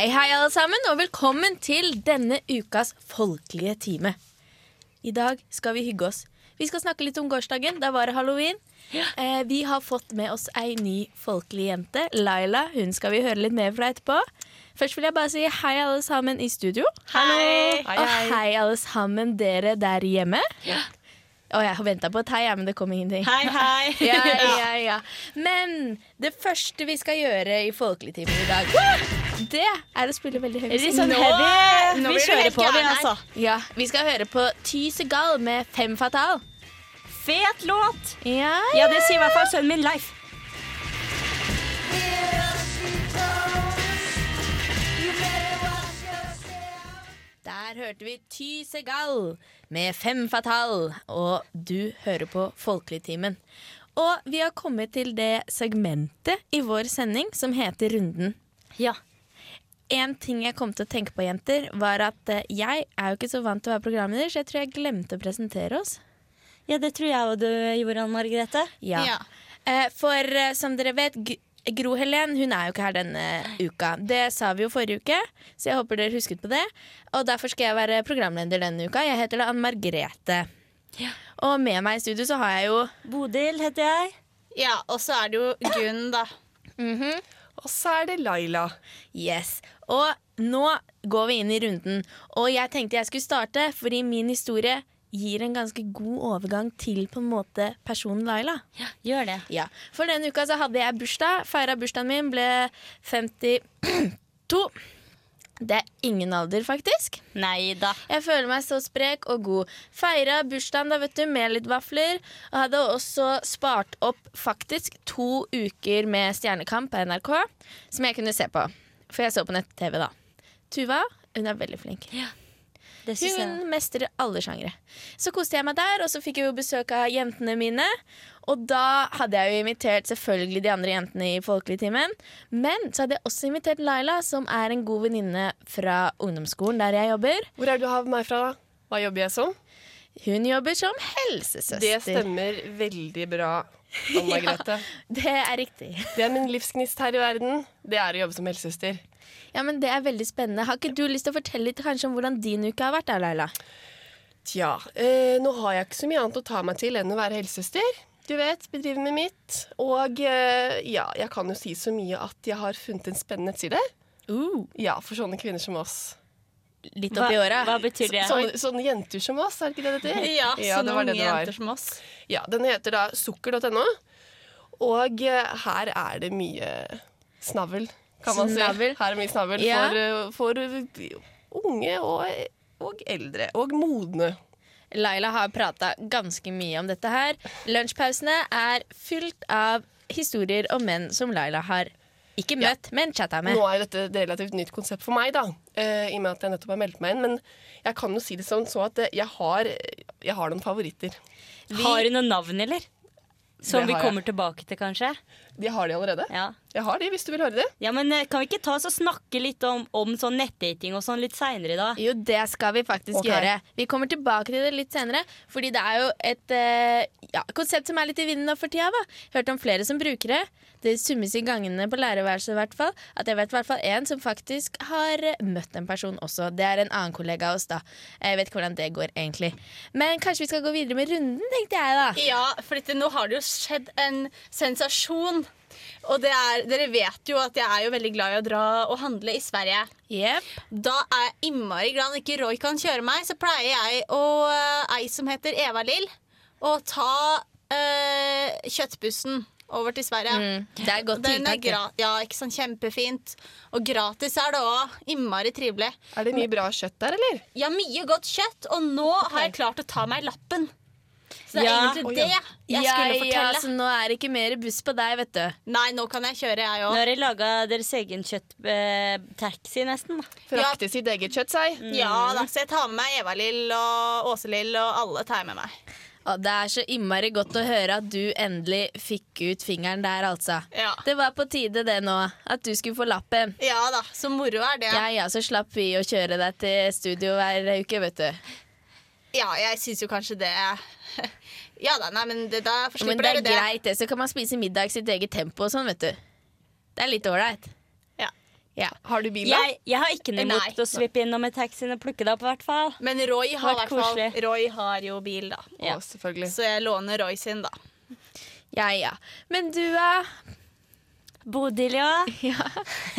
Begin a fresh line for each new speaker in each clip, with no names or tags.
Hei, hei, alle sammen, og velkommen til denne ukas folkelige time. I dag skal vi hygge oss. Vi skal snakke litt om gårsdagen. Da var det halloween. Eh, vi har fått med oss ei ny folkelig jente. Laila. Hun skal vi høre litt mer fra etterpå. Først vil jeg bare si hei, alle sammen i studio.
Hei.
Og hei, alle sammen dere der hjemme. Å, jeg har venta på et hei, ja, men det kom ingenting.
Hei, hei.
Ja, ja, ja. Men det første vi skal gjøre i Folkeligtimen i dag, det er å spille veldig høy musikk.
sånn
Nå-
heavy.
nå
Vi kjører
helt
på, vi, altså.
Ja, Vi skal høre på Ty Segal med Fem Fatal.
Fet låt.
Ja,
Ja, det sier i hvert fall sønnen min Leif.
Der hørte vi Ty Segal med Fem Fatal, og du hører på Folkeligtimen. Og vi har kommet til det segmentet i vår sending som heter Runden.
Ja.
En ting jeg kom til å tenke på, jenter, var at eh, jeg er jo ikke så vant til å være programleder, så jeg tror jeg glemte å presentere oss.
ja, det tror jeg og du gjorde, Anne Margrethe.
Ja.
Ja.
Eh, For eh, som dere vet, Gro Helen hun er jo ikke her denne uka. Det sa vi jo forrige uke, så jeg håper dere husket på det. Og derfor skal jeg være programleder denne uka. Jeg heter da Ann Margrethe. Og med meg i studio så har jeg jo
Bodil heter jeg.
Ja, og så er det jo Gunn, da.
Og så er det Laila.
Yes. Og nå går vi inn i runden. Og jeg tenkte jeg skulle starte, fordi min historie gir en ganske god overgang til på en måte personen Laila.
Ja, gjør det.
Ja, For denne uka så hadde jeg bursdag. Feira bursdagen min, ble 52. Det er ingen alder, faktisk.
Neida.
Jeg føler meg så sprek og god. Feira bursdagen da, vet du, med litt vafler. Og hadde også spart opp faktisk to uker med Stjernekamp på NRK, som jeg kunne se på. For jeg så på nett-TV, da. Tuva, hun er veldig flink.
Det synes jeg.
Hun mestrer alle sjangre. Så koste jeg meg der, og så fikk jeg jo besøk av jentene mine. Og da hadde jeg jo invitert selvfølgelig de andre jentene i Folkeligtimen. Men så hadde jeg også invitert Laila, som er en god venninne fra ungdomsskolen der jeg jobber.
Hvor er du har meg fra, da? Hva jobber jeg som?
Hun jobber som helsesøster.
Det stemmer veldig bra, Anne Grete.
Det er riktig.
Det er min livsgnist her i verden. Det er å jobbe som helsesøster.
Ja, men Det er veldig spennende. Har ikke du lyst til å fortelle litt kanskje om hvordan din uke har vært? da, Leila?
Tja, eh, nå har jeg ikke så mye annet å ta meg til enn å være helsesøster. Du vet, bedrive med mitt. Og eh, ja, jeg kan jo si så mye at jeg har funnet en spennende nettside.
Uh,
Ja, for sånne kvinner som oss.
Litt oppi åra.
hva betyr det?
Sånne, sånne jenter som oss, er det ikke det det heter?
Ja,
ja
sånne unge jenter som oss.
Ja, den heter da sukker.no. Og eh, her er det mye snavl, kan man
snavel.
si. Her er mye snavl
Ja.
for, eh, for unge og, og eldre. Og modne.
Laila har prata ganske mye om dette her. Lunsjpausene er fylt av historier om menn som Laila har ikke
Ja.
møtt, men chatta med.
Nå er dette et relativt nytt konsept for meg, da. Uh, I og med at jeg nettopp har meldt meg inn. Men jeg kan jo si det sånn så at eh, jeg har, jeg har noen favoritter.
Har du noen navn, eller? Som vi
kommer jeg.
tilbake til, kanskje?
De har de allerede.
Ja.
Jeg har de, hvis du vil høre det.
ja, men eh, Kan vi ikke ta oss og snakke litt om, om sånn nettdating og sånn litt seinere, da?
Jo, det skal vi faktisk
okay.
gjøre. Vi kommer tilbake til det litt senere. Fordi det er jo et eh, ja, konsept som er litt i vinden nå for tida. da. Hørt om flere som bruker det. Det summes i gangene på lærerværelset i hvert fall. At jeg vet i hvert fall en som faktisk har eh, møtt en person også. Det er en annen kollega av oss, da. Jeg vet ikke hvordan det går egentlig. Men kanskje vi skal gå videre med runden, tenkte jeg da.
Ja, for dette, nå har det jo skjedd en sensasjon. Og det er, dere vet jo at jeg er jo veldig glad i å dra og handle i Sverige.
Yep.
Da er jeg innmari glad når ikke Roy kan kjøre meg, så pleier jeg og uh, ei som heter Eva-Lill, å ta uh, kjøttbussen over til Sverige.
Mm, det er godt tiltak.
ja, ikke sånn kjempefint. Og gratis er det òg. Innmari trivelig.
Er det mye bra kjøtt der, eller?
Ja, mye godt kjøtt, og nå har jeg klart å ta meg lappen. Så det er
Ja.
egentlig det
ja.
jeg
ja,
skulle
ja,
fortelle.
så nå er det ikke mer buss på deg, vet du.
Nei, nå kan jeg kjøre, jeg
Nå har dere laga deres egen kjøtt-taxi, nesten.
Frakte ja. sitt eget kjøtt, seg.
Ja da, så jeg tar med meg Eva-Lill og Åse-Lill, og alle tar jeg med meg.
Og det er så innmari godt å høre at du endelig fikk ut fingeren der, altså.
Ja.
Det var på tide det nå, at du skulle få lappen.
Ja da, så moro er det.
Ja, ja, så slapp vi å kjøre deg til studio hver uke, vet du.
Ja, jeg syns jo kanskje det Ja da, nei, men det, da
Men
dere
det er
dere det.
greit, det. Så kan man spise middag i sitt eget tempo og sånn, vet du. Det er litt ålreit.
Ja.
Ja.
Har du bil, da?
Jeg, jeg har ikke noe imot å svippe innom med taxien og plukke det opp, i hvert fall.
Men Roy har, hvert fall- Roy har jo bil, da.
Ja.
Å, selvfølgelig.
Så jeg låner Roy sin, da.
Ja, ja. Men du, uh...
Bodil, ja.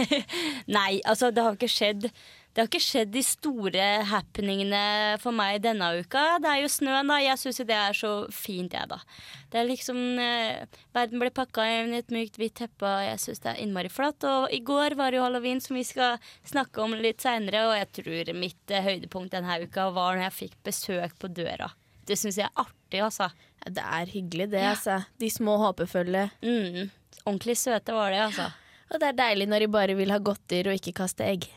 Nei, altså, det har ikke skjedd det har ikke skjedd de store happeningene for meg denne uka. Det er jo snøen, da. Jeg syns jo det er så fint, jeg, da. Det er liksom eh, Verden ble pakka inn i et mykt, hvitt teppe, og jeg syns det er innmari flott. Og i går var det jo halloween, som vi skal snakke om litt seinere, og jeg tror mitt eh, høydepunkt denne uka var når jeg fikk besøk på døra. Det syns jeg er artig, altså.
det er hyggelig, det, altså. De små håpefulle.
Mm. Ordentlig søte var det, altså.
Og det er deilig når de bare vil ha godter og ikke kaste egg.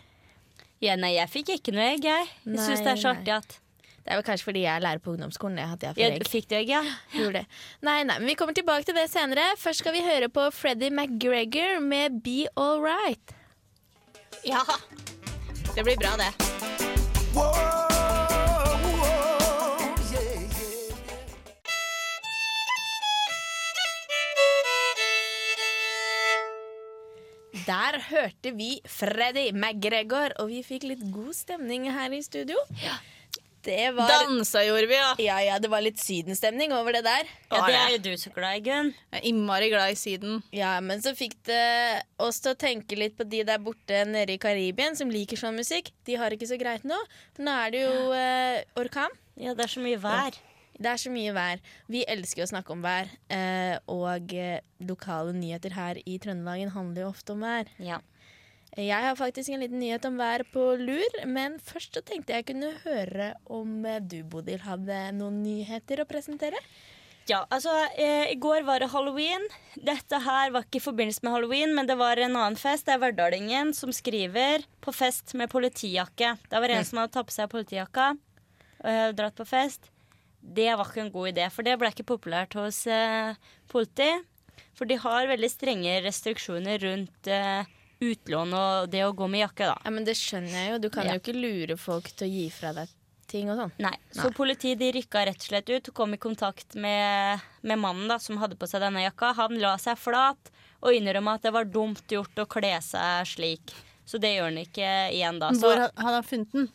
Ja, nei, jeg fikk ikke noe egg, jeg. Jeg syns det er så artig at
Det er vel kanskje fordi jeg er lærer på ungdomsskolen jeg får
ja,
egg.
Fikk du egg, ja?
Gjorde det. Nei, nei, men vi kommer tilbake til det senere. Først skal vi høre på Freddie McGregor med Be All Right.
Ja. Det blir bra, det.
Der hørte vi Freddy McGregor, og vi fikk litt god stemning her i studio. Det var
Dansa gjorde vi, ja.
Ja, ja, det var litt sydenstemning over det der.
Ja,
Ja,
Det er jo du så glad i, Gunn.
Jeg er innmari glad i Syden.
Ja, men så fikk det oss til å tenke litt på de der borte nede i Karibien som liker sånn musikk. De har ikke så greit nå. Nå er det jo eh, orkan.
Ja, det er så mye vær.
Det er så mye vær. Vi elsker å snakke om vær. Eh, og eh, lokale nyheter her i Trøndelagen handler jo ofte om vær.
Ja.
Jeg har faktisk en liten nyhet om vær på lur, men først så tenkte jeg kunne høre om eh, du, Bodil, hadde noen nyheter å presentere.
Ja, altså, eh, I går var det halloween. Dette her var ikke i forbindelse med halloween, men det var en annen fest. Det er Verdalingen som skriver 'på fest med politijakke'. Det var en som hadde tatt på seg politijakka og eh, dratt på fest. Det var ikke en god idé, for det ble ikke populært hos eh, politi. For de har veldig strenge restriksjoner rundt eh, utlån og det å gå med jakke, da.
Ja, men Det skjønner jeg jo. Du kan
Ja.
jo ikke lure folk til å gi fra deg ting og sånn.
Nei, Så politiet de rykka rett og slett ut og kom i kontakt med, med mannen da, som hadde på seg denne jakka. Han la seg flat og innrømma at det var dumt gjort å kle seg slik. Så det gjør han ikke igjen da. Så,
Hvor hadde han funnet den?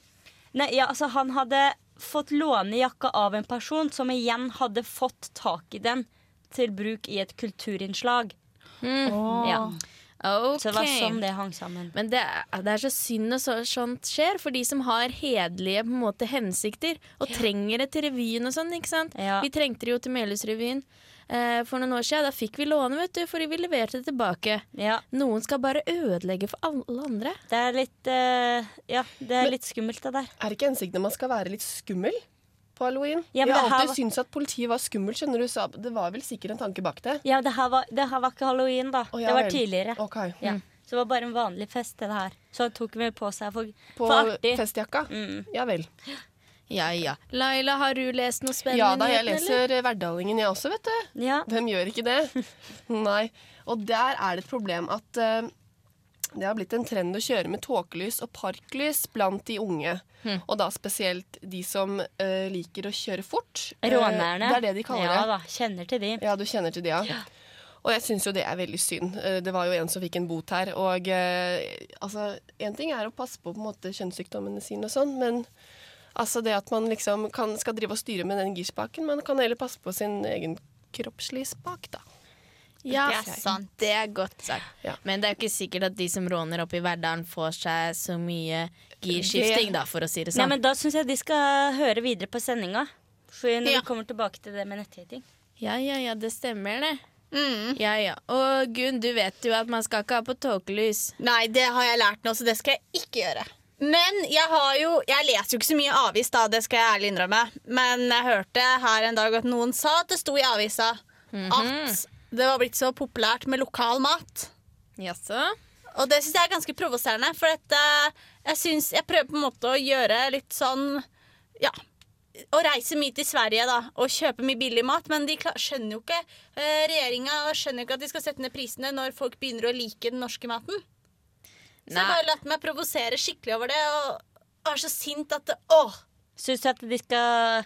nei, ja, altså, han hadde fått låne jakka av en person som igjen hadde fått tak i den til bruk i et kulturinnslag. Ja.
Okay.
Så det var sånn det hang sammen.
Men det er, det er så synd når så, sånt skjer, for de som har hederlige måte, hensikter og trenger det til revyen og sånn. ikke sant?
Ja.
Vi trengte det jo til Melhusrevyen eh, for noen år siden. Da fikk vi låne, vet du, fordi vi leverte det tilbake.
Ja,
Noen skal bare ødelegge for alle andre.
det er litt eh, Ja, det er litt skummelt, det der.
Er ikke hensikten at man skal være litt skummel på halloween?
Ja, men
jeg har alltid
var-
syntes at politiet var skummelt. skjønner du, så Det var vel sikkert en tanke bak det.
Ja, det her var, det her var ikke halloween, da.
Oh, ja
det var tidligere.
Okay.
Ja. Så det var bare en vanlig fest, det her. Så han tok vel på seg for,
På
for artig.
festjakka?
Mm.
Ja vel.
Ja, ja. Laila, har du lest noe spennende?
Ja da, jeg leser Verdalingen jeg også, vet du.
Ja.
Hvem gjør ikke det? Nei. Og der er det et problem at uh, det har blitt en trend å kjøre med tåkelys og parklys blant de unge.
Hmm.
Og da spesielt de som uh, liker å kjøre fort. Rånærne.
Uh,
det er det de kaller
ja,
det.
da, Kjenner til de.
Ja, du kjenner til de, ja. Og jeg syns jo det er veldig synd. Eh, Det var jo en som fikk en bot her. Og eh, altså, én ting er å passe på på en måte kjønnssykdommene sine og sånn, men altså det at man liksom kan, skal drive og styre med den girspaken, man kan heller passe på sin egen kroppslige spak, da.
Ja,
Det er sant.
Det er godt sagt.
Ja.
Men det er jo ikke sikkert at de som råner oppe i Verdalen, får seg så mye girskifting, da, for å si det sånn.
Nei, men Da syns jeg de skal høre videre på sendinga. For når
Ja.
vi kommer tilbake til det med netthating.
Ja, ja, ja, det stemmer, det.
Mm.
Ja, ja. Og Gunn, du vet jo at man skal ikke ha på tåkelys.
Nei, det har jeg lært nå, så det skal jeg ikke gjøre. Men jeg har jo Jeg leser jo ikke så mye avis, da, det skal jeg ærlig innrømme. Men jeg hørte her en dag at noen sa at det sto i avisa at det var blitt så populært med lokal mat.
Jaså?
Og det syns jeg er ganske provoserende, for at, uh, jeg, synes, jeg prøver på en måte å gjøre litt sånn Ja. Å reise mye til Sverige da, og kjøpe mye billig mat, men de klar, skjønner jo ikke uh, Regjeringa skjønner jo ikke at de skal sette ned prisene når folk begynner å like den norske maten. Så jeg har bare latt meg provosere skikkelig over det, og er så sint at det, Åh!
Syns du at de skal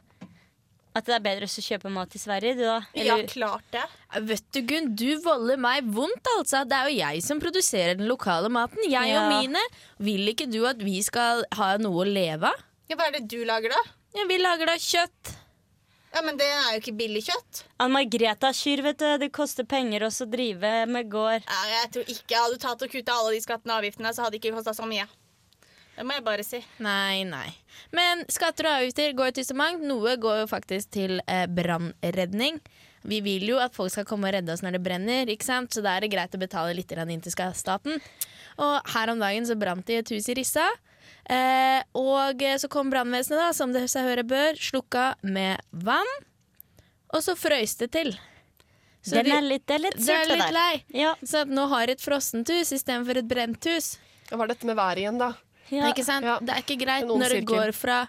At det er bedre å kjøpe mat i Sverige, du da?
Ja, klart det.
Vet du, Gunn, du volder meg vondt, altså. Det er jo jeg som produserer den lokale maten. Jeg
Ja.
og mine. Vil ikke du at vi skal ha noe å leve av?
Ja, hva er det du lager, da?
Ja, vi lager da kjøtt.
Ja, Men det er jo ikke billig kjøtt.
Ann Margreta Kyr, vet du. Det koster penger også å drive med gård.
Ja, jeg tror ikke Hadde du tatt og kutta alle de skattene og avgiftene, så hadde det ikke kosta så mye. Det må jeg bare si.
Nei, nei. Men skatter og avgifter går jo til så mangt. Noe går jo faktisk til eh, brannredning. Vi vil jo at folk skal komme og redde oss når det brenner, ikke sant? så da er det greit å betale litt inn til staten. Og her om dagen så brant det i et hus i Rissa. Eh, og så kom brannvesenet, da, som det seg høre bør, slukka med vann. Og så frøys det til. Så
Den er litt, det er litt
det er
surt, det
litt lei.
Ja,
Så at nå har et frossent hus istedenfor et brent hus.
Hva var dette med været igjen, da?
ja.
Ikke sant?
Ja.
Det er ikke greit når det går fra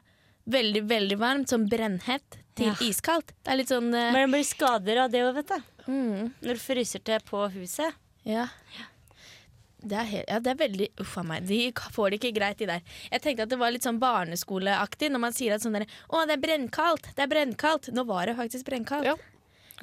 veldig veldig varmt, som brennhett, til
Ja.
iskaldt. Det er litt sånn uh...
Men det blir skader av det òg, vet du.
mm,
Når du fryser til på huset.
Ja. ja. Det er, helt, ja, det er veldig Uff a meg. De får det ikke greit, de der. Jeg tenkte at det var litt sånn barneskoleaktig når man sier at sånn der Å, det er brennkaldt! Det er brennkaldt! Nå var det faktisk brennkaldt.
Ja.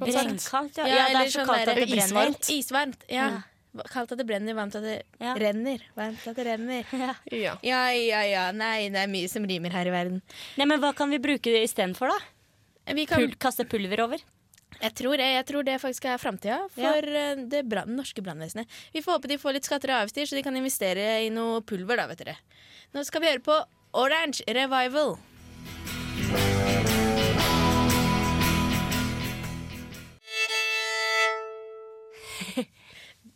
Brennkaldt, ja.
Ja,
ja. Det er så
sånn
kaldt
der-
at det brenner.
Isvarmt.
Isvarmt. Ja.
Ja.
Kaldt at det brenner, varmt at det
Ja.
renner. Varmt at det renner.
Ja.
Ja.
Ja, ja, ja. Nei, det er mye som rimer her i verden.
Nei, men Hva kan vi bruke det istedenfor, da?
Vi kan
Pul kaste pulver over?
Jeg tror det, jeg tror det faktisk er framtida for
Ja.
eh, det brand, norske brannvesenet. Vi får håpe de får litt skatter og avgifter, så de kan investere i noe pulver. da, vet dere. Nå skal vi høre på Orange Revival.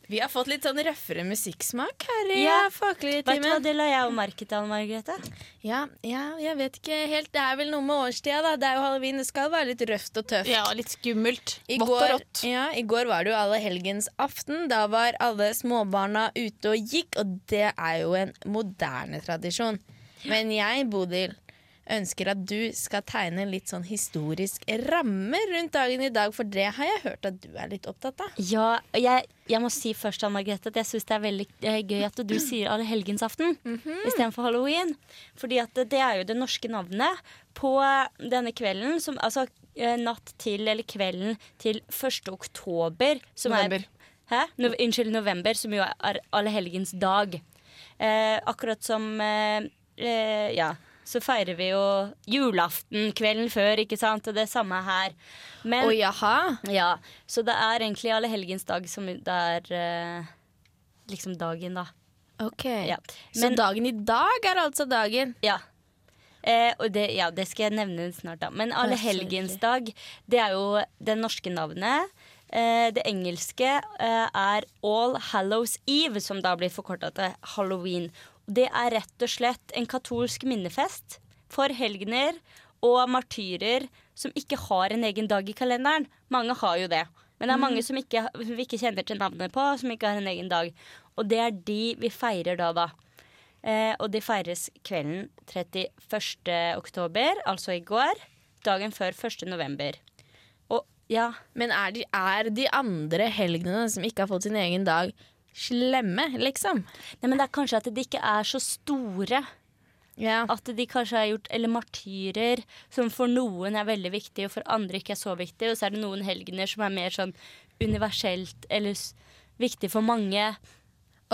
Vi har fått litt sånn røffere musikksmak her i
Ja.
Folkelige
Vet du hva. Det la jeg jo merke til, Anne Margrethe.
Ja, ja, jeg vet ikke helt. Det er vel noe med årstida, da. Det er jo halloween. Det skal være litt røft og tøft.
Ja, litt skummelt.
I
Vått og rått.
ja, I går var det jo alle helgens aften. Da var alle småbarna ute og gikk, og det er jo en moderne tradisjon. Men jeg, Bodil, ønsker at du skal tegne en litt sånn historisk ramme rundt dagen i dag, for det har jeg hørt at du er litt opptatt av.
Ja, jeg, jeg må si først Anne Grete, at jeg syns det er veldig gøy at du sier allehelgensaften
Mhm.
istedenfor halloween. Fordi at det, det er jo det norske navnet på denne kvelden, som, altså eh, natt til, eller kvelden til 1. oktober. Som
November.
Er, hæ? No, unnskyld, november, som jo er allehelgens dag. Eh, akkurat som eh, eh, Ja. Så feirer vi jo julaften kvelden før, ikke sant? Og det samme her. Men,
oh, jaha.
ja, så det er egentlig allehelgensdag som det er eh, liksom dagen, da.
Ok.
Ja.
Så dagen i dag er altså dagen.
Ja. Eh, og det, ja, det skal jeg nevne snart, da. Men allehelgensdag, det er jo det norske navnet. Eh, det engelske eh, er All Hallows Eve, som da blir forkorta til halloween. Det er rett og slett en katolsk minnefest for helgener og martyrer som ikke har en egen dag i kalenderen. Mange har jo det. Men det er mange som ikke, vi ikke kjenner til navnet på, som ikke har en egen dag. Og det er de vi feirer da, da. Eh, og de feires kvelden 31. oktober, altså i går. Dagen før 1. november. Ja,
Men er de, er de andre helgenene som ikke har fått sin egen dag, slemme, liksom?
nei, men det er kanskje at de ikke er så store.
Ja.
At de kanskje har gjort Eller martyrer, som for noen er veldig viktig, og for andre ikke er så viktig. Og så er det noen helgener som er mer sånn universelt eller viktig for mange.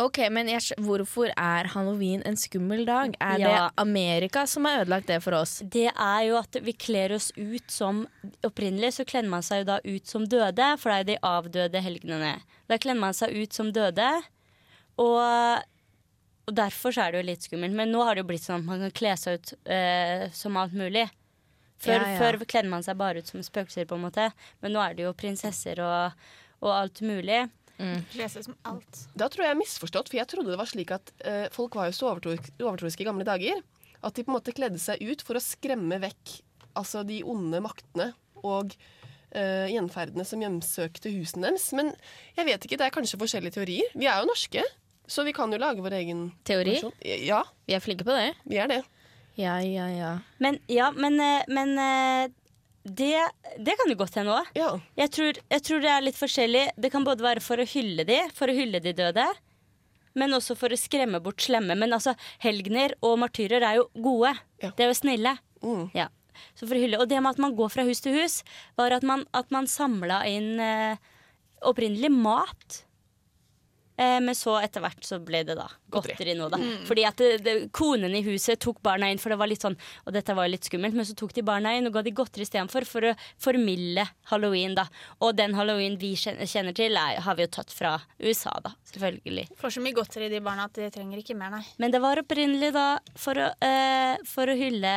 Ok, men jeg, hvorfor er halloween en skummel dag? Er
Ja.
det Amerika som har ødelagt det for oss?
Det er jo at vi kler oss ut som Opprinnelig så kledde man seg jo da ut som døde, for det er jo de avdøde helgenene. Da kledde man seg ut som døde, og, og derfor så er det jo litt skummelt. Men nå har det jo blitt sånn at man kan kle seg ut uh, som alt mulig. Før,
Ja, ja.
før kledde man seg bare ut som spøkelser, på en måte. Men nå er det jo prinsesser og, og alt mulig.
Lese som alt.
Da tror jeg jeg misforstått, for jeg trodde det var slik at eh, folk var jo så overtroisk- overtroiske i gamle dager. At de på en måte kledde seg ut for å skremme vekk altså de onde maktene og uh, gjenferdene som hjemsøkte husene deres. Men jeg vet ikke, det er kanskje forskjellige teorier. Vi er jo norske, så vi kan jo lage vår egen
Teori?
versjon. Ja,
Vi er flinke på det.
vi er det.
Ja, ja, ja.
Men ja, men, eh, men eh, det, det kan det godt hende òg.
Ja.
Jeg tror, jeg tror det er litt forskjellig. Det kan både være for å hylle de, for å hylle de døde, men også for å skremme bort slemme. Men altså, helgener og martyrer er jo gode.
Ja.
De er jo snille.
Mm.
Ja. så for å hylle. Og det med at man går fra hus til hus, var at man, at man samla inn eh, opprinnelig mat. Eh, men så etter hvert så ble det da godteri nå, da. Fordi at det, det, konen i huset tok barna inn, for det var litt sånn Og dette var jo litt skummelt, men så tok de barna inn og ga de godteri istedenfor for å formilde halloween, da. Og den halloween vi kjenner til, er, har vi jo tatt fra USA, da. Selvfølgelig.
Får så mye godteri de barna at de trenger ikke mer, nei.
Men det var opprinnelig da for å, eh, for å hylle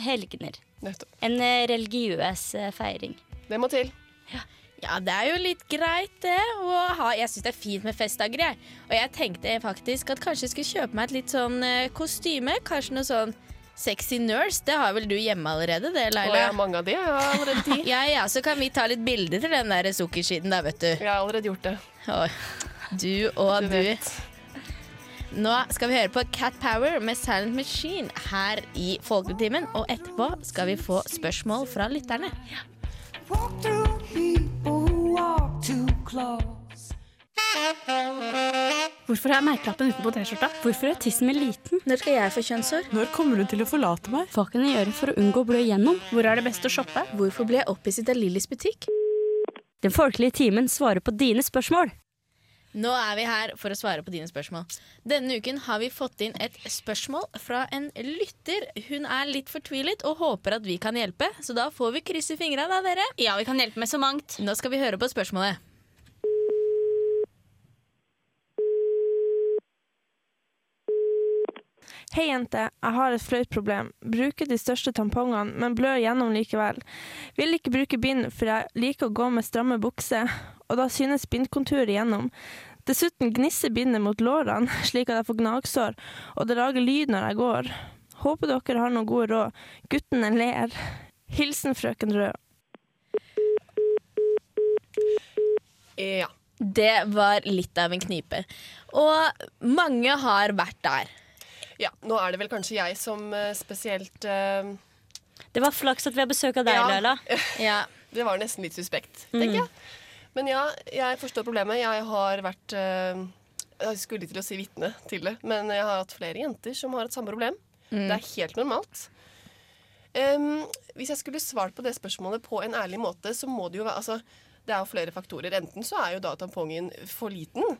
helgener.
Nettopp.
En eh, religiøs eh, feiring.
Det må til.
Ja, det er jo litt greit, det. å ha, jeg syns det er fint med festdager, jeg. Og jeg tenkte faktisk at kanskje jeg skulle kjøpe meg et litt sånn eh, kostyme. Kanskje noe sånn sexy nurse. Det har vel du hjemme allerede, det,
Og
Laila?
jeg har mange av de. Jeg har allerede ti.
Ja, ja, så kan vi ta litt bilder til den der sukkerskitten, da, vet du.
Jeg har allerede gjort det.
Og, Du og
Du
du. Nå skal vi høre på Cat Power med Silent Machine her i Folketimen. Og etterpå skal vi få spørsmål fra lytterne.
Walk
Hvorfor er merkelappen utenpå T-skjorta?
Hvorfor er tissen min liten?
Når skal jeg få kjønnshår?
Når kommer hun til å forlate meg?
Hva kan jeg gjøre for å unngå å blø igjennom?
Hvor er det best å shoppe?
Hvorfor ble jeg opphisset av Lillys butikk?
Den folkelige timen svarer på dine spørsmål.
Nå er vi her for å svare på dine spørsmål. Denne uken har vi fått inn et spørsmål fra en lytter. Hun er litt fortvilet og håper at vi kan hjelpe, så da får vi krysse fingra, da, dere.
Ja, vi kan hjelpe med så mangt.
Nå skal vi høre på spørsmålet.
Hei, jente. Jeg har et flaut problem. Bruker de største tampongene, men blør gjennom likevel. Vil ikke bruke bind, for jeg liker å gå med stramme bukser, og da synes bindkonturet gjennom. Dessuten gnisser bindet mot lårene, slik at jeg får gnagsår, og det lager lyd når jeg går. Håper dere har noen gode råd. Guttene ler. Hilsen frøken Rød.
Ja.
Det var litt av en knipe. Og mange har vært der.
Ja. Nå er det vel kanskje jeg som eh, spesielt uh...
Det var flaks at vi har besøk av deg,
Ja.
Laila.
Ja.
Det var nesten litt suspekt, tenker jeg. Men ja, jeg forstår problemet. Jeg har vært uh... Jeg skulle til å si vitne til det, men jeg har hatt flere jenter som har et samme problem. Det er helt normalt. Um, hvis jeg skulle svart på det spørsmålet på en ærlig måte, så må det jo være altså, Det er jo flere faktorer. Enten så er jo da tampongen for liten,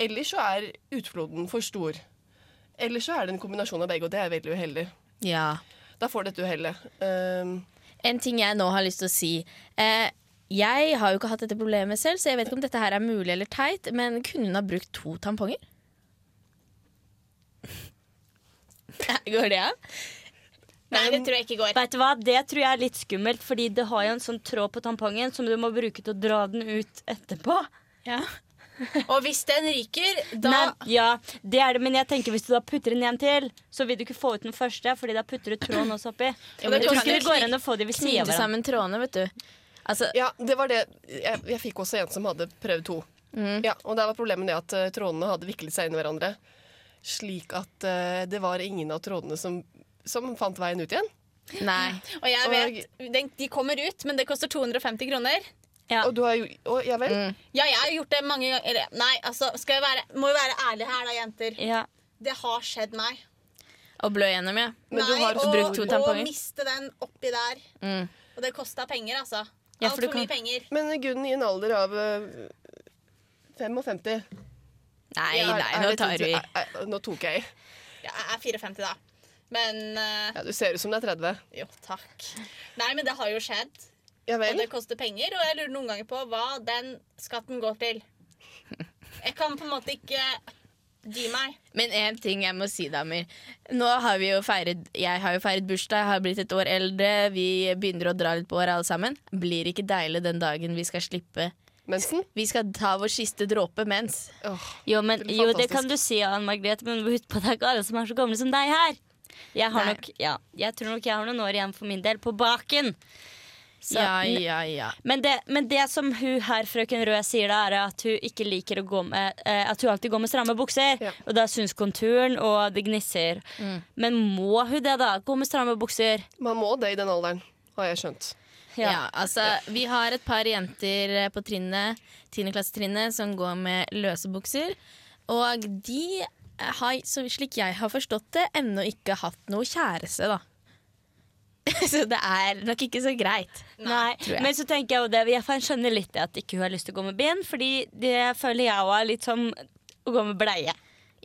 eller så er utfloden for stor. Eller så er det en kombinasjon av begge, og det er veldig uheldig.
ja.
Da får dette uhellet. Um,
En ting jeg nå har lyst til å si. Eh, jeg har jo ikke hatt dette problemet selv, så jeg vet ikke om dette her er mulig eller teit, men kunne hun ha brukt to tamponger? Går det an?
Nei, det tror jeg ikke går.
Vet du hva, Det tror jeg er litt skummelt, fordi det har jo en sånn tråd på tampongen som du må bruke til å dra den ut etterpå.
Og hvis den ryker, da
Nei, ja, det er det, men jeg tenker hvis du da putter den en til, så vil du ikke få ut den første, Fordi da putter du tråden også oppi.
Ja, men
jeg
det
tror ikke det går an å få de ved siden av hverandre.
sammen trådene, vet du. Altså,
Ja, det var det. Jeg, jeg fikk også en som hadde prøvd to. Ja, og der var problemet det at eh, trådene hadde viklet seg inn i hverandre. Slik at eh, det var ingen av trådene som, som fant veien ut igjen.
nei.
Og jeg vet, den, de kommer ut, men det koster 250 kroner.
Ja.
Og du har jo å, Ja vel?
Ja, jeg har gjort det mange ganger. Nei, altså, skal jeg være, må jo være ærlig her, da, jenter.
Ja.
Det har skjedd meg.
Å blø gjennom, ja.
Men du
nei,
har
og,
to?
Og miste den oppi der.
Mm.
Og det kosta penger, altså.
Ja, for
kan... Mye penger.
Men Gunn, i en alder av eh, 55
Nei,
er-
nei, nå tar
tid
du
til-
i.
er- Nå tok jeg i.
Ja, jeg er 54, da. Men uh,
Ja, du ser ut som du er 30.
Jo, takk. Nei, men det har jo skjedd.
Ja
Og det koster penger, og jeg lurer noen ganger på hva den skatten går til. Jeg kan på en måte ikke gi meg.
Men én ting jeg må si, damer. Nå har vi jo feiret Jeg har jo feiret bursdag, jeg har blitt et år eldre. Vi begynner å dra litt på året alle sammen. Blir ikke deilig den dagen vi skal slippe
Mensen?
Vi skal ta vår siste dråpe mens.
Oh,
Jo, men,
Det
jo, det kan du si, Anne Margrethe, men husk på at det er ikke alle som er så gamle som deg her. Jeg, har nok, ja, jeg tror nok jeg har noen år igjen for min del på baken. Så-
Ja, ja, ja.
Men det, men det som hun her, frøken Rød, sier da, er at hun ikke liker å gå med eh, At hun alltid går med stramme bukser.
Ja.
Og da syns konturen, og det gnisser. Men må hun det, da? Gå med stramme bukser?
Man må det i den alderen, har jeg skjønt.
Ja. altså, vi har et par jenter på trinnet, tiendeklassetrinnet som går med løse bukser. Og de har, slik jeg har forstått det, ennå ikke hatt noe kjæreste, da. Så det er nok ikke så greit.
Nei,
Nei.
Men så tenker jeg jo det Jeg skjønner litt det at ikke hun har lyst til å gå med bind, fordi det føler jeg òg er litt som å gå med bleie.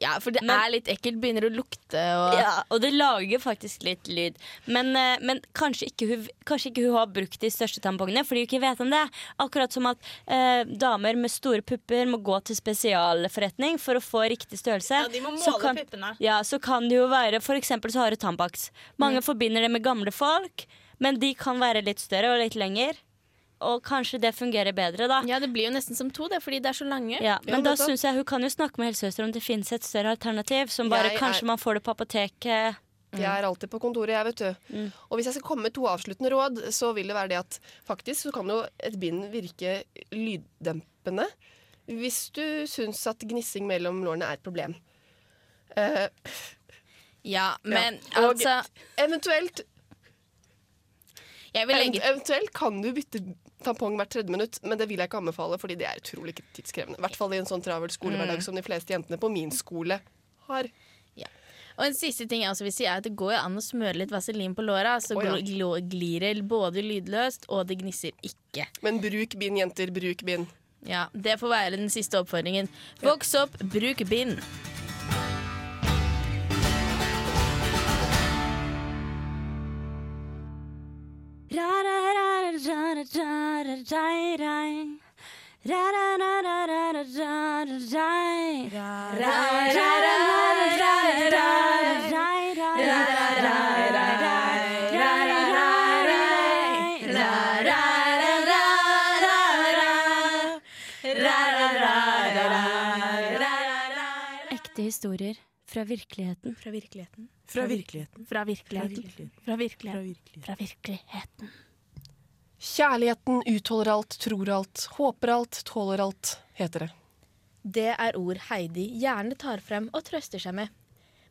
Ja, for det
Men-
er litt ekkelt. Begynner å lukte og
Ja, og det lager faktisk litt lyd. Men, eh, men kanskje, ikke hun, kanskje ikke hun har brukt de største tampongene fordi hun ikke vet om det. Akkurat som at eh, damer med store pupper må gå til spesialforretning for å få riktig størrelse.
Ja, de må
Så
måle
kan-
puppene.
Ja, så kan det jo være For eksempel så har du Tampax. Mange
Mm.
forbinder det med gamle folk, men de kan være litt større og litt lenger. Og kanskje det fungerer bedre, da.
Ja, det blir jo nesten som to, det, fordi det er så lange.
Ja, men da syns jeg hun kan jo snakke med helsesøster om det finnes et større alternativ. Som bare
Jeg er-
kanskje man får det på apoteket.
Jeg er alltid på kontoret, jeg, vet du.
Mm.
Og hvis jeg skal komme med to avsluttende råd, så vil det være det at faktisk så kan jo et bind virke lyddempende. Hvis du syns at gnissing mellom lårene er et problem. Uh,
Ja, men
Ja. Og-
altså
eventuelt,
legge
eventuelt kan du bytte tampong hvert tredje minutt, men det vil jeg ikke anbefale, fordi det er utrolig tidskrevende. I hvert fall i en sånn travel skolehverdag
Mm.
som de fleste jentene på min skole har.
Og en siste ting jeg også vil si er at Det går an å smøre litt vaselin på låra, så
oh, ja.
gl- gl- glir det både lydløst og det gnisser ikke.
Men bruk bind, jenter. Bruk bind.
Ja, Det får være den siste oppfordringen. Voks opp, bruk bind.
Ekte historier fra virkeligheten.
Fra virkeligheten.
Fra virkeligheten.
Fra virkeligheten.
virkeligheten.
Fra
Fra
virkeligheten.
virkeligheten.
Fra virkeligheten.
Kjærligheten utholder alt, tror alt, håper alt, tåler alt, heter det.
Det er ord Heidi gjerne tar frem og trøster seg med.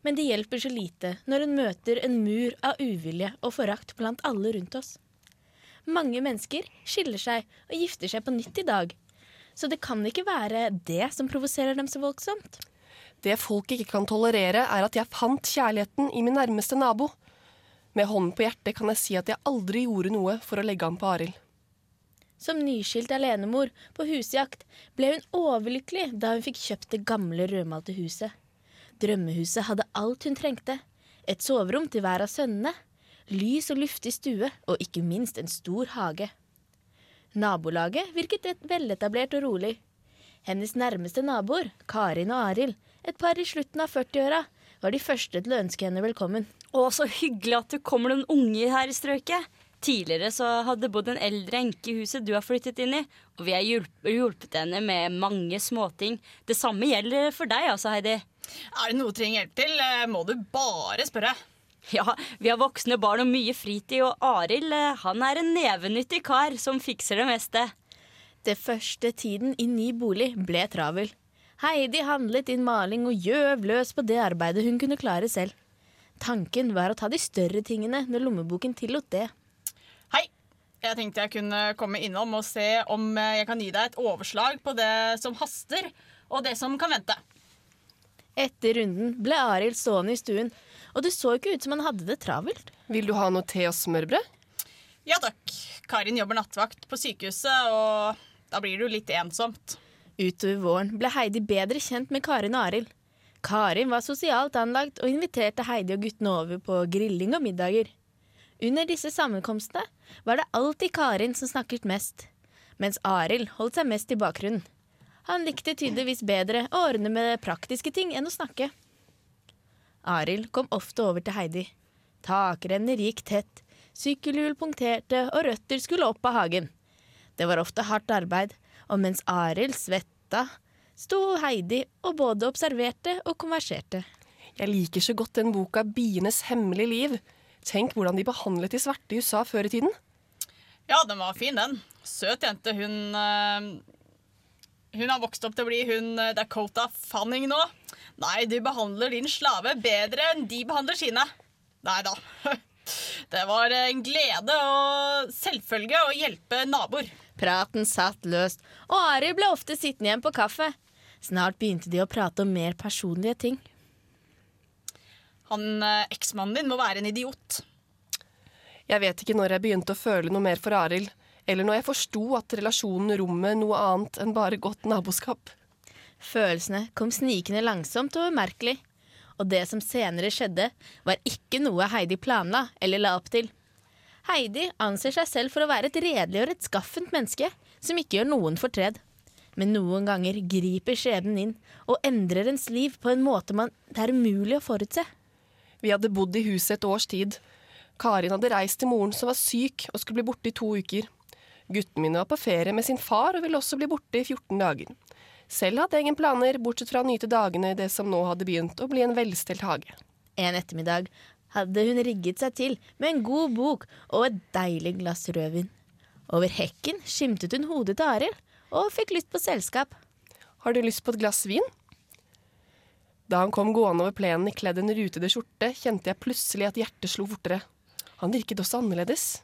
Men det hjelper så lite når hun møter en mur av uvilje og forakt blant alle rundt oss. Mange mennesker skiller seg og gifter seg på nytt i dag. Så det kan ikke være det som provoserer dem så voldsomt.
Det folk ikke kan tolerere, er at jeg fant kjærligheten i min nærmeste nabo. Med hånden på hjertet kan jeg si at jeg aldri gjorde noe for å legge an på Arild.
Som nyskilt alenemor på husjakt ble hun overlykkelig da hun fikk kjøpt det gamle rødmalte huset. Drømmehuset hadde alt hun trengte. Et soverom til hver av sønnene. Lys og luftig stue, og ikke minst en stor hage. Nabolaget virket et veletablert og rolig. Hennes nærmeste naboer, Karin og Arild, et par i slutten av 40-åra, var de første til å ønske henne velkommen.
Å, så hyggelig at det kommer noen unge her i strøket. Tidligere så hadde det bodd en eldre enke i huset du har flyttet inn i, og vi har hjulpet, hjulpet henne med mange småting. Det samme gjelder for deg altså, Heidi.
Er det noe du trenger hjelp til, eh, må du bare spørre.
Ja, vi har voksne barn og mye fritid, og Arild eh, han er en nevenyttig kar som fikser det meste.
Det første tiden i ny bolig ble travel. Heidi handlet inn maling og gjøv løs på det arbeidet hun kunne klare selv. Tanken var å ta de større tingene når lommeboken tillot det.
Hei. Jeg tenkte jeg kunne komme innom og se om jeg kan gi deg et overslag på det som haster, og det som kan vente.
Etter runden ble Arild stående i stuen, og det så ikke ut som han hadde det travelt.
Vil du ha noe te og smørbrød?
Ja takk. Karin jobber nattvakt på sykehuset, og da blir det jo litt ensomt.
Utover våren ble Heidi bedre kjent med Karin og Arild. Karin var sosialt anlagt og inviterte Heidi og guttene over på grilling og middager. Under disse sammenkomstene var det alltid Karin som snakket mest, mens Arild holdt seg mest i bakgrunnen. Han likte tydeligvis bedre å ordne med praktiske ting enn å snakke. Arild kom ofte over til Heidi. Takrenner gikk tett, sykkelhjul punkterte og røtter skulle opp av hagen. Det var ofte hardt arbeid, og mens Arild svetta, sto Heidi og både observerte og konverserte.
Jeg liker så godt den boka 'Bienes hemmelige liv'. Tenk hvordan de behandlet de svarte i USA før i tiden.
Ja, den var fin, den. Søt jente. Hun eh, Hun har vokst opp til å bli hun eh, Dakota Fanning nå. Nei, du behandler din slave bedre enn de behandler sine. Nei da. Det var en glede og selvfølge å hjelpe naboer.
Praten satt løst, og Ari ble ofte sittende igjen på kaffe. Snart begynte de å prate om mer personlige ting.
Han eh, Eksmannen din må være en idiot.
Jeg vet ikke når jeg begynte å føle noe mer for Arild, eller når jeg forsto at relasjonen rommet noe annet enn bare godt naboskap.
Følelsene kom snikende langsomt og umerkelig. Og det som senere skjedde, var ikke noe Heidi planla eller la opp til. Heidi anser seg selv for å være et redelig og rettskaffent menneske som ikke gjør noen fortred. Men noen ganger griper skjebnen inn og endrer ens liv på en måte man, det er umulig å forutse.
Vi hadde bodd i huset et års tid. Karin hadde reist til moren som var syk og skulle bli borte i to uker. Guttene mine var på ferie med sin far og ville også bli borte i 14 dager. Selv hadde jeg ingen planer, bortsett fra å nyte dagene i det som nå hadde begynt å bli en velstelt hage.
En ettermiddag hadde hun rigget seg til med en god bok og et deilig glass rødvin. Over hekken skimtet hun hodet til Arild og fikk lyst på selskap.
Har du lyst på et glass vin? Da han kom gående over plenen i kledd en rutede skjorte, kjente jeg plutselig at hjertet slo fortere. Han virket også annerledes.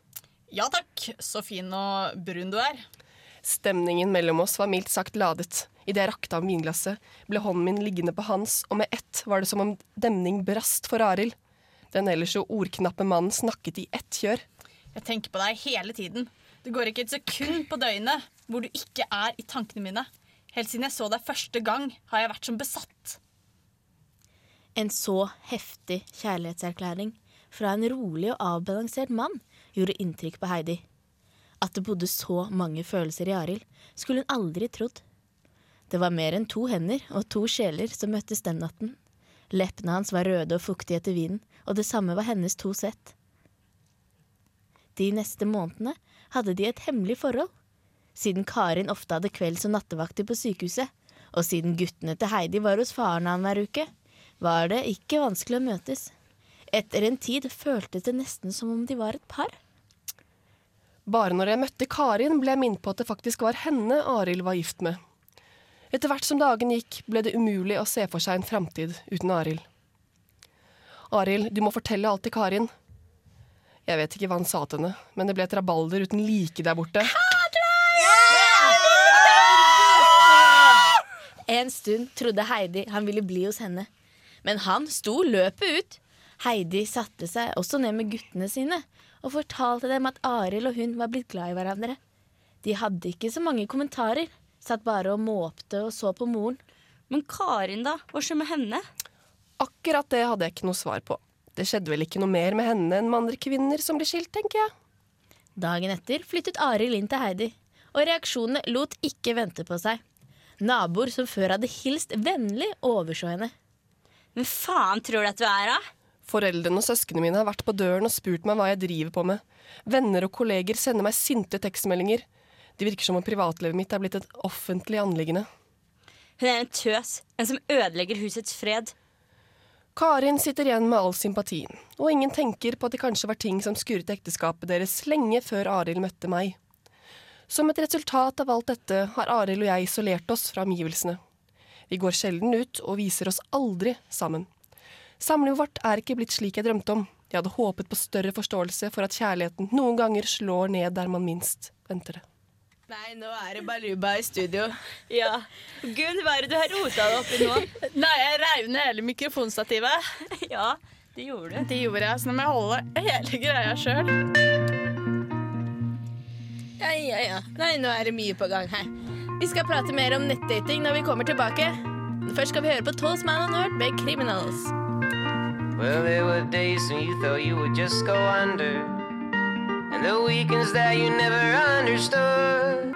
Ja takk, så fin og brun du er.
Stemningen mellom oss var mildt sagt ladet. Idet jeg rakte ham vinglasset, ble hånden min liggende på hans, og med ett var det som om demning brast for Arild. Den ellers så ordknappe mannen snakket i ett kjør.
Jeg tenker på deg hele tiden. Det går ikke et sekund på døgnet hvor du ikke er i tankene mine. Helt siden jeg så deg første gang, har jeg vært som besatt.
En så heftig kjærlighetserklæring fra en rolig og avbalansert mann gjorde inntrykk på Heidi. At det bodde så mange følelser i Arild, skulle hun aldri trodd. Det var mer enn to hender og to sjeler som møttes den natten. Leppene hans var røde og fuktige etter vinen, og det samme var hennes to sett. De neste månedene hadde de et hemmelig forhold. Siden Karin ofte hadde kvelds- og nattevakter på sykehuset, og siden guttene til Heidi var hos faren annenhver uke, var det ikke vanskelig å møtes. Etter en tid føltes det nesten som om de var et par.
Bare når jeg møtte Karin, ble jeg minnet på at det faktisk var henne Arild var gift med. Etter hvert som dagen gikk, ble det umulig å se for seg en framtid uten Arild. Arild, du må fortelle alt til Karin. Jeg vet ikke hva han sa til henne, men det ble et rabalder uten like der borte.
En stund trodde Heidi han ville bli hos henne, men han sto løpet ut. Heidi satte seg også ned med guttene sine og fortalte dem at Arild og hun var blitt glad i hverandre. De hadde ikke så mange kommentarer, satt bare og måpte og så på moren.
Men Karin, da? Hva skjer med henne?
Akkurat det hadde jeg ikke noe svar på. Det skjedde vel ikke noe mer med henne enn med andre kvinner som blir skilt, tenker jeg.
Dagen etter flyttet Arild inn til Heidi, og reaksjonene lot ikke vente på seg. Naboer som før hadde hilst vennlig, overså henne.
Hvem faen tror du at du er, da?
Foreldrene og søsknene mine har vært på døren og spurt meg hva jeg driver på med. Venner og kolleger sender meg sinte tekstmeldinger. Det virker som om privatlivet mitt er blitt et offentlig anliggende.
Hun er en tøs. En som ødelegger husets fred.
Karin sitter igjen med all sympatien, og ingen tenker på at det kanskje var ting som skurret ekteskapet deres lenge før Arild møtte meg. Som et resultat av alt dette har Arild og jeg isolert oss fra omgivelsene. Vi går sjelden ut og viser oss aldri sammen. Samlivet vårt er ikke blitt slik jeg drømte om. Jeg hadde håpet på større forståelse for at kjærligheten noen ganger slår ned der man minst venter det.
Nei, nå er det Baluba i studio.
Ja. Gunn, hva er det du har rota deg oppi nå?
Nei, jeg reiv ned hele mikrofonstativet.
ja, det gjorde du.
Det gjorde jeg, så nå må jeg holde hele greia sjøl.
Ja, ja, ja. Nei, nå er det mye på gang her. Vi skal prate mer om nettdating når vi kommer tilbake. Først skal vi høre på Toast Man and Nerd med Criminals.
Well, there were days when you thought you would just go under, and the weekends that you never understood.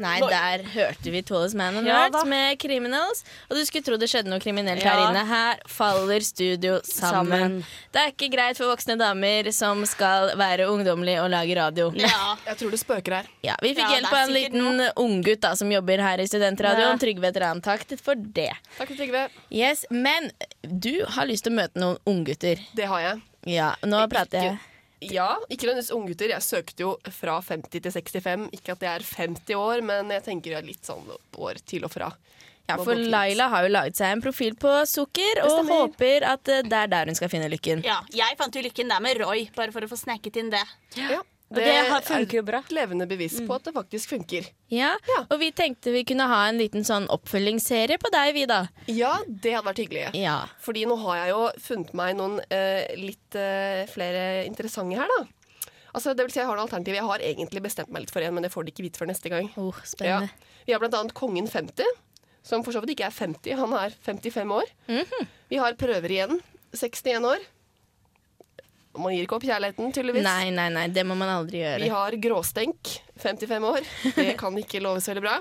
Nei, der hørte vi Tallest Man and
Ja,
med Criminals. Og du skulle tro det skjedde noe kriminelt her inne. Her faller studio sammen.
Sammen.
Det er ikke greit for voksne damer som skal være ungdommelige og lage radio.
Ja.
Jeg tror det spøker her.
Ja, Vi fikk
Ja,
hjelp av en liten unggutt som jobber her i Studentradioen.
Ja.
Trygve Tran. Takk for det.
Takk, Trygve.
Yes, Men du har lyst til å møte noen unggutter.
Det har jeg.
Ja, nå prater jeg.
Ja, ikke nødvendigvis unggutter. Jeg søkte jo fra 50 til 65. Ikke at jeg er 50 år, men jeg tenker jeg er litt sånn år til og fra.
Ja, For. Laila har jo laget seg en profil på Sukker, og håper at eh, det er der hun skal finne lykken.
ja, jeg fant jo lykken der med Roy, bare for å få sneket inn det.
Ja.
Det har- funker jo bra.
levende bevis på at det faktisk funker.
Ja,
Ja.
og vi tenkte vi kunne ha en liten sånn oppfølgingsserie på deg, vi da.
Ja, det hadde vært hyggelig.
Ja.
Fordi nå har jeg jo funnet meg noen uh, litt uh, flere interessante her, da. Altså, det vil si jeg har noen alternativ. Jeg har egentlig bestemt meg litt for en, men det får de ikke vite før neste gang.
Oh,
Ja. Vi har blant annet Kongen 50, som for så vidt ikke er 50. Han er 55 år.
Mhm.
Vi har Prøver igjen, 61 år. Man gir ikke opp kjærligheten, tydeligvis.
Nei, nei, nei, det må man aldri gjøre.
Vi har Gråstenk, 55 år. Det kan ikke loves veldig bra.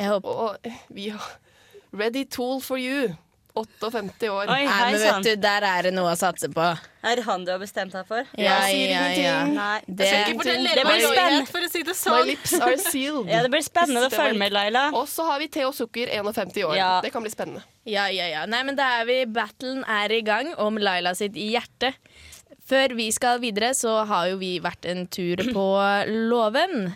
Jeg håper
Og vi har Ready Tool for You, 58 år.
Oi, hei
men vet du, der er det noe å satse på.
Er det han du har bestemt deg for?
Ja, ja, ja.
Nei.
Det,
blir spennende.
for å si det
My
sånn.
lips are sealed.
Ja, det blir spennende å følge med, Laila.
Og så har vi Theo Sukker, 51 år.
Ja.
Det kan bli spennende.
ja, ja, ja. Nei, men da er vi Battlen er i gang om Laila sitt hjerte. Før vi skal videre, så har jo vi vært en tur på låven.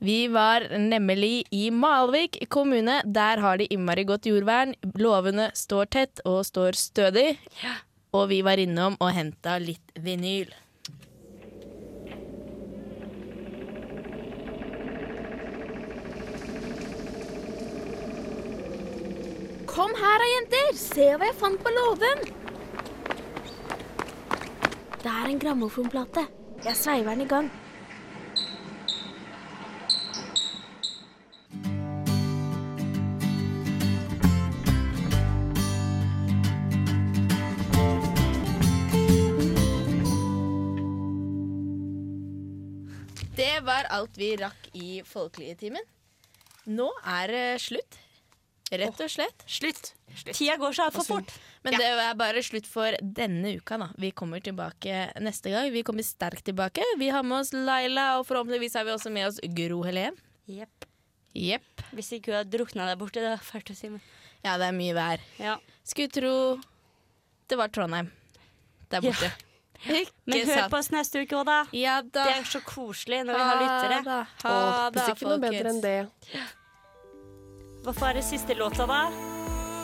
Vi var nemlig i Malvik kommune. Der har de innmari godt jordvern. Låvene står tett og står stødig. Og vi var innom og henta litt vinyl. Kom her da, jenter. Se hva jeg fant på låven. Det er en grammofonplate. Jeg sveiver den i gang. Det var alt vi rakk i Folkelige-timen. Nå er det slutt. Rett og slett.
Slutt. Tida går så altfor fort.
Men det er bare slutt for denne uka. da Vi kommer tilbake neste gang. Vi kommer sterkt tilbake. Vi har med oss Laila, og forhåpentligvis har vi også med oss Gro Helen.
Jepp.
Yep.
Hvis ikke hun har drukna der borte. Det var fælt å si, men
Ja, det er mye vær.
ja.
Skulle tro det var Trondheim der borte. Ikke
Men hør på oss neste uke òg, da.
Ja da.
Det er så koselig når vi har lyttere.
da. Ha
det
er
ikke noe bedre enn
det
det.
Hva er det siste låta, da?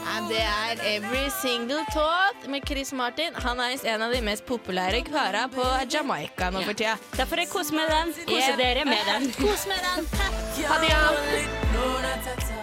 Ja, det er Every Single Thought med Chris Martin. Han er en av de mest populære kara på Jamaica nå for tida.
Derfor får jeg kose med den. Kose dere med den.
Kos med den.
Ha det, ja.